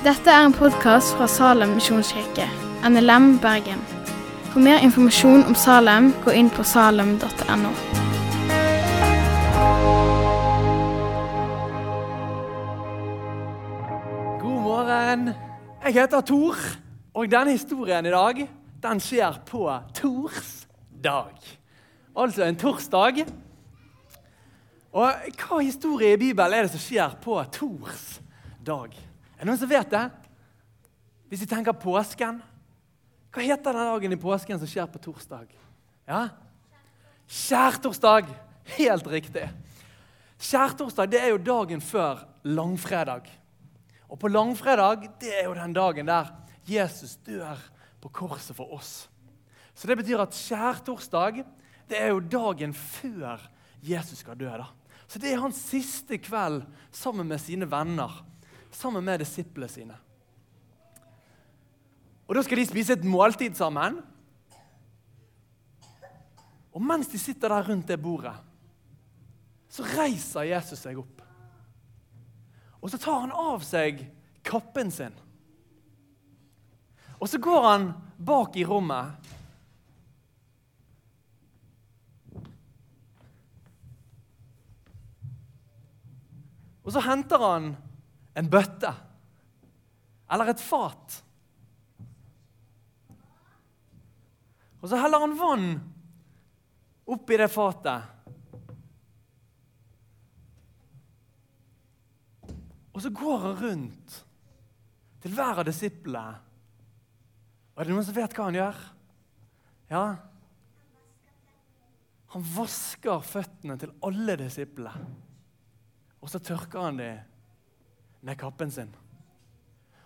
Dette er en podkast fra Salem misjonskirke, NLM Bergen. For mer informasjon om Salem, gå inn på salem.no. God morgen. Jeg heter Tor, og denne historien i dag den skjer på Tors dag. Altså en torsdag. Og hva historie i Bibelen er det som skjer på Tors dag? Er det noen som vet det? Hvis vi tenker påsken. Hva heter den dagen i påsken som skjer på torsdag? Ja? Skjærtorsdag. Helt riktig. Skjærtorsdag det er jo dagen før langfredag. Og på langfredag det er jo den dagen der Jesus dør på korset for oss. Så det betyr at skjærtorsdag det er jo dagen før Jesus skal dø. da. Så det er hans siste kveld sammen med sine venner, sammen med disiplene sine. Og Da skal de spise et måltid sammen. Og mens de sitter der rundt det bordet, så reiser Jesus seg opp. Og så tar han av seg kappen sin. Og så går han bak i rommet. Og så henter han en bøtte eller et fat. Og så heller han vann oppi det fatet. Og så går han rundt til hver av disiplene. Og er det noen som vet hva han gjør? Ja. Han vasker føttene til alle disiplene. Og så tørker han dem med kappen sin.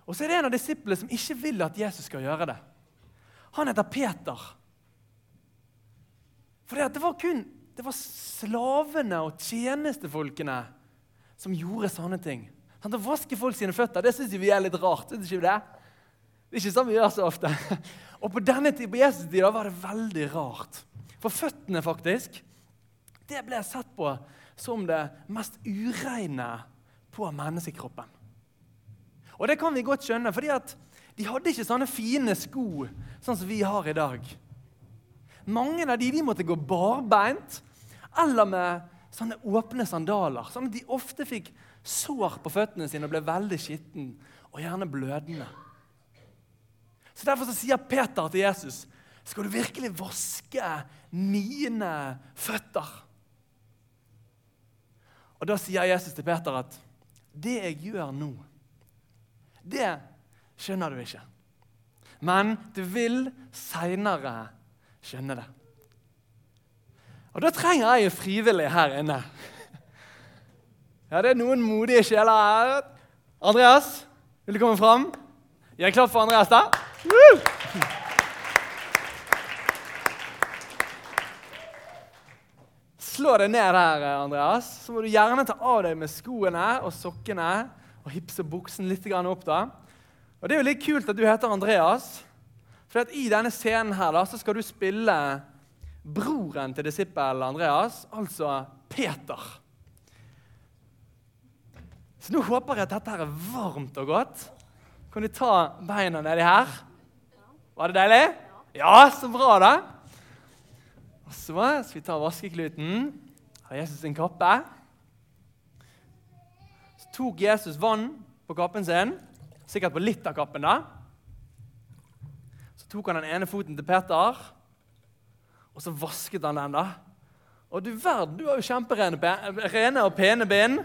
Og så er det en av disiplene som ikke vil at Jesus skal gjøre det. Han heter Peter. For det var kun det var slavene og tjenestefolkene som gjorde sånne ting. Å vaske folk sine føtter det synes vi er litt rart. Synes ikke det? det er ikke sånn vi gjør så ofte. Og På denne tid, på Jesus' tid var det veldig rart. For føttene faktisk, det ble sett på som det mest ureine på menneskekroppen. Og det kan vi godt skjønne, fordi at de hadde ikke sånne fine sko sånn som vi har i dag. Mange av de, de måtte gå barbeint eller med sånne åpne sandaler. Sånn at de ofte fikk sår på føttene sine og ble veldig skitten og gjerne blødende. Så Derfor så sier Peter til Jesus skal du virkelig vaske mine føtter. Og Da sier Jesus til Peter at det jeg gjør nå, det skjønner du ikke. Men du vil seinere skjønne det. Og Da trenger jeg en frivillig her inne. Ja, Det er noen modige sjeler her. Andreas, vil du komme fram? Gi en klapp for Andreas, da. Woo! Slå deg ned her, Andreas. Så må du gjerne ta av deg med skoene og sokkene og hipse buksen litt opp. da. Og Det er jo litt kult at du heter Andreas. For I denne scenen her da, så skal du spille broren til disippel Andreas, altså Peter. Så nå håper jeg at dette her er varmt og godt. Kan du ta beina nedi her? Var det deilig? Ja, så bra, da. Så skal vi ta vaskekluten. Har Jesus sin kappe. Så tok Jesus vann på kappen sin, sikkert på litt av kappen. da. Så tok han den ene foten til Peter, og så vasket han den. da. Og du verden, du har jo kjemperene rene og pene ben.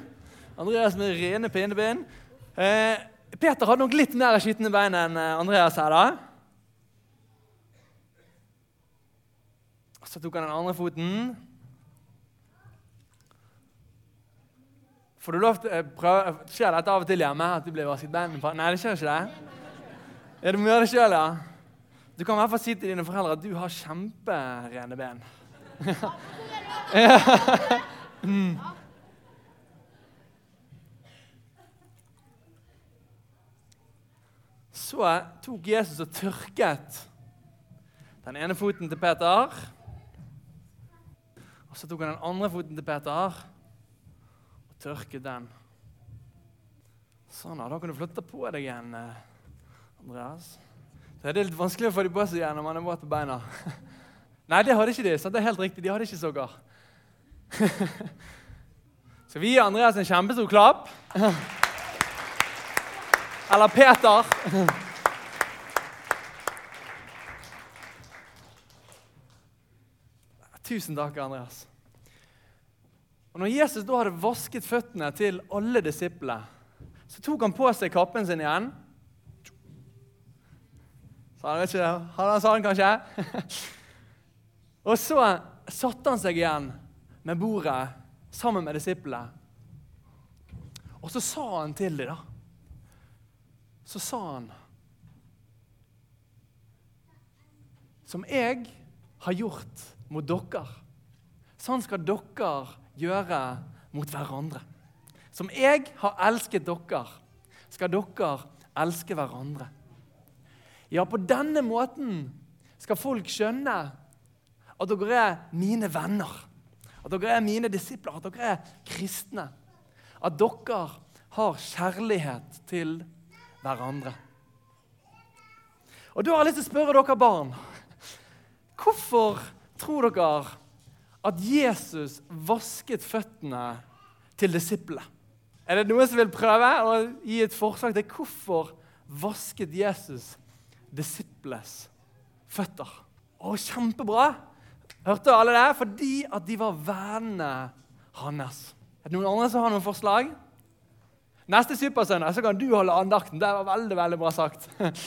Andreas med rene, pene ben. Eh, Peter hadde nok litt mer skitne bein enn Andreas her. da. Så tok han den andre foten. Får du lov til å prøve, Skjer dette av og til hjemme? at du blir vasket bein? Nei, det skjer ikke det. Ja, Du må gjøre det sjøl, ja. Du kan i hvert fall si til dine foreldre at du har kjemperene ben. mm. Så tok Jesus og tørket den ene foten til Peter. Og så tok han den andre foten til Peter og tørket den. Sånn, da kan du flytte på deg igjen, eh, Andreas. Det er litt vanskelig å få de på seg igjen når man er våt på beina. Nei, det hadde ikke de. sant? Det er helt riktig. De hadde ikke sokker. Så vi gir Andreas en kjempestor klapp. Eller Peter. Tusen takk, Andreas. Og når Jesus da hadde vasket føttene til alle disiplene, så tok han på seg kappen sin igjen. Så han ikke, Hadde han sånn, kanskje? Og så satte han seg igjen med bordet sammen med disiplene. Og så sa han til dem, da Så sa han Som jeg har gjort mot dere, sånn skal dere gjøre mot hverandre. Som jeg har elsket dere, skal dere elske hverandre. Ja, på denne måten skal folk skjønne at dere er mine venner. At dere er mine disipler, at dere er kristne. At dere har kjærlighet til hverandre. Og Da har jeg lyst til å spørre dere barn Hvorfor tror dere at Jesus vasket føttene til disiplene? Er det noen som vil prøve å gi et forslag til hvorfor vasket Jesus disiples føtter? Å, kjempebra! Hørte alle det? Fordi at de var vennene hans. Er det noen andre som har noen forslag? Neste supersøndag så kan du holde andakten. Det var veldig, veldig bra sagt.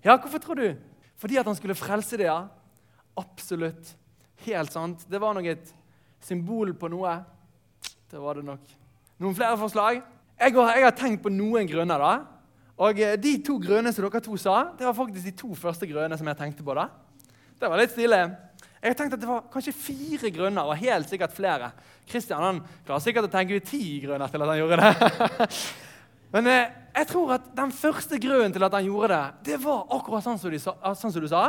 Ja, hvorfor tror du? Fordi at han skulle frelse dem, ja. Absolutt. Helt sant. Det var nok et symbol på noe. Det var det nok. Noen flere forslag? Jeg har, jeg har tenkt på noen grunner. da. Og eh, De to grønne som dere to sa, det var faktisk de to første grønne som jeg tenkte på. da. Det var litt stilig. Jeg tenkte at det var kanskje fire grunner, og helt sikkert flere. Kristian han klarer sikkert å tenke ut ti grunner til at han gjorde det. Men eh, jeg tror at den første grunnen til at han gjorde det, det var akkurat sånn som, sa, sånn som du sa.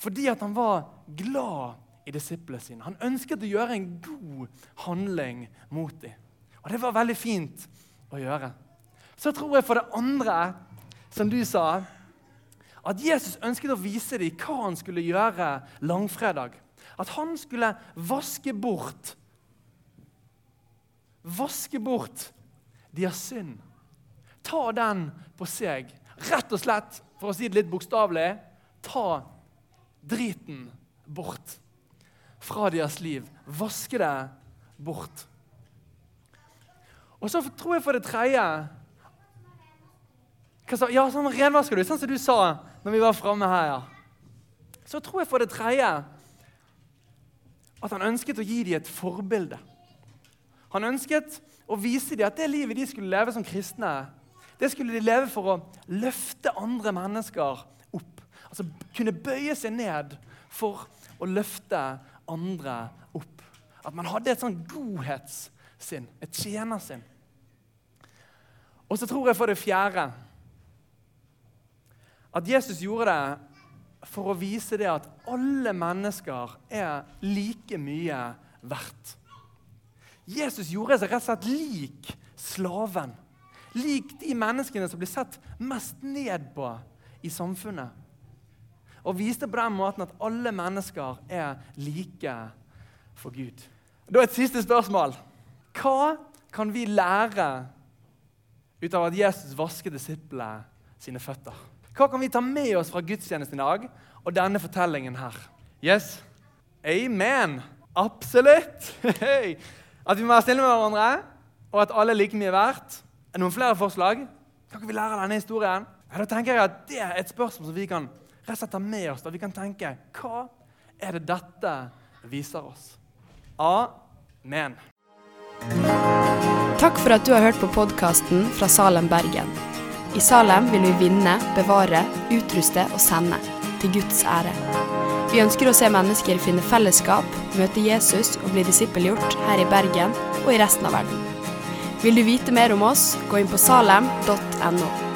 Fordi at han var glad i disiplene sine. Han ønsket å gjøre en god handling mot dem. Og det var veldig fint å gjøre. Så tror jeg for det andre, som du sa, at Jesus ønsket å vise dem hva han skulle gjøre langfredag. At han skulle vaske bort Vaske bort deres synd. Ta den på seg. Rett og slett, for å si det litt bokstavelig, ta driten bort fra deres liv. Vaske det bort. Og så tror jeg for det tredje Ja, sånn renvasker du, sånn som du sa når vi var framme her. ja. Så tror jeg for det tredje at han ønsket å gi dem et forbilde. Han ønsket å vise dem at det livet de skulle leve som kristne, det skulle de leve for å løfte andre mennesker. Altså kunne bøye seg ned for å løfte andre opp. At man hadde et sånn godhetssinn, et tjenersinn. Og så tror jeg for det fjerde at Jesus gjorde det for å vise det at alle mennesker er like mye verdt. Jesus gjorde seg rett og slett lik slaven. Lik de menneskene som blir sett mest ned på i samfunnet. Og viste på den måten at alle mennesker er like for Gud. Da et siste spørsmål. Hva kan vi lære ut av at Jesus vasket disiplene sine føtter. Hva kan vi ta med oss fra gudstjenesten i dag og denne fortellingen her? Yes? Amen! Absolutt! At vi må være snille med hverandre, og at alle er like mye verdt. Er det noen flere forslag? Kan vi lære av denne historien? Ja, da tenker jeg at Det er et spørsmål som vi kan rett setter med oss. Da vi kan tenke hva er det dette viser oss? Amen. Takk for at du har hørt på podkasten fra Salem, Bergen. I Salem vil vi vinne, bevare, utruste og sende. Til Guds ære. Vi ønsker å se mennesker finne fellesskap, møte Jesus og bli disippelgjort her i Bergen og i resten av verden. Vil du vite mer om oss, gå inn på salem.no.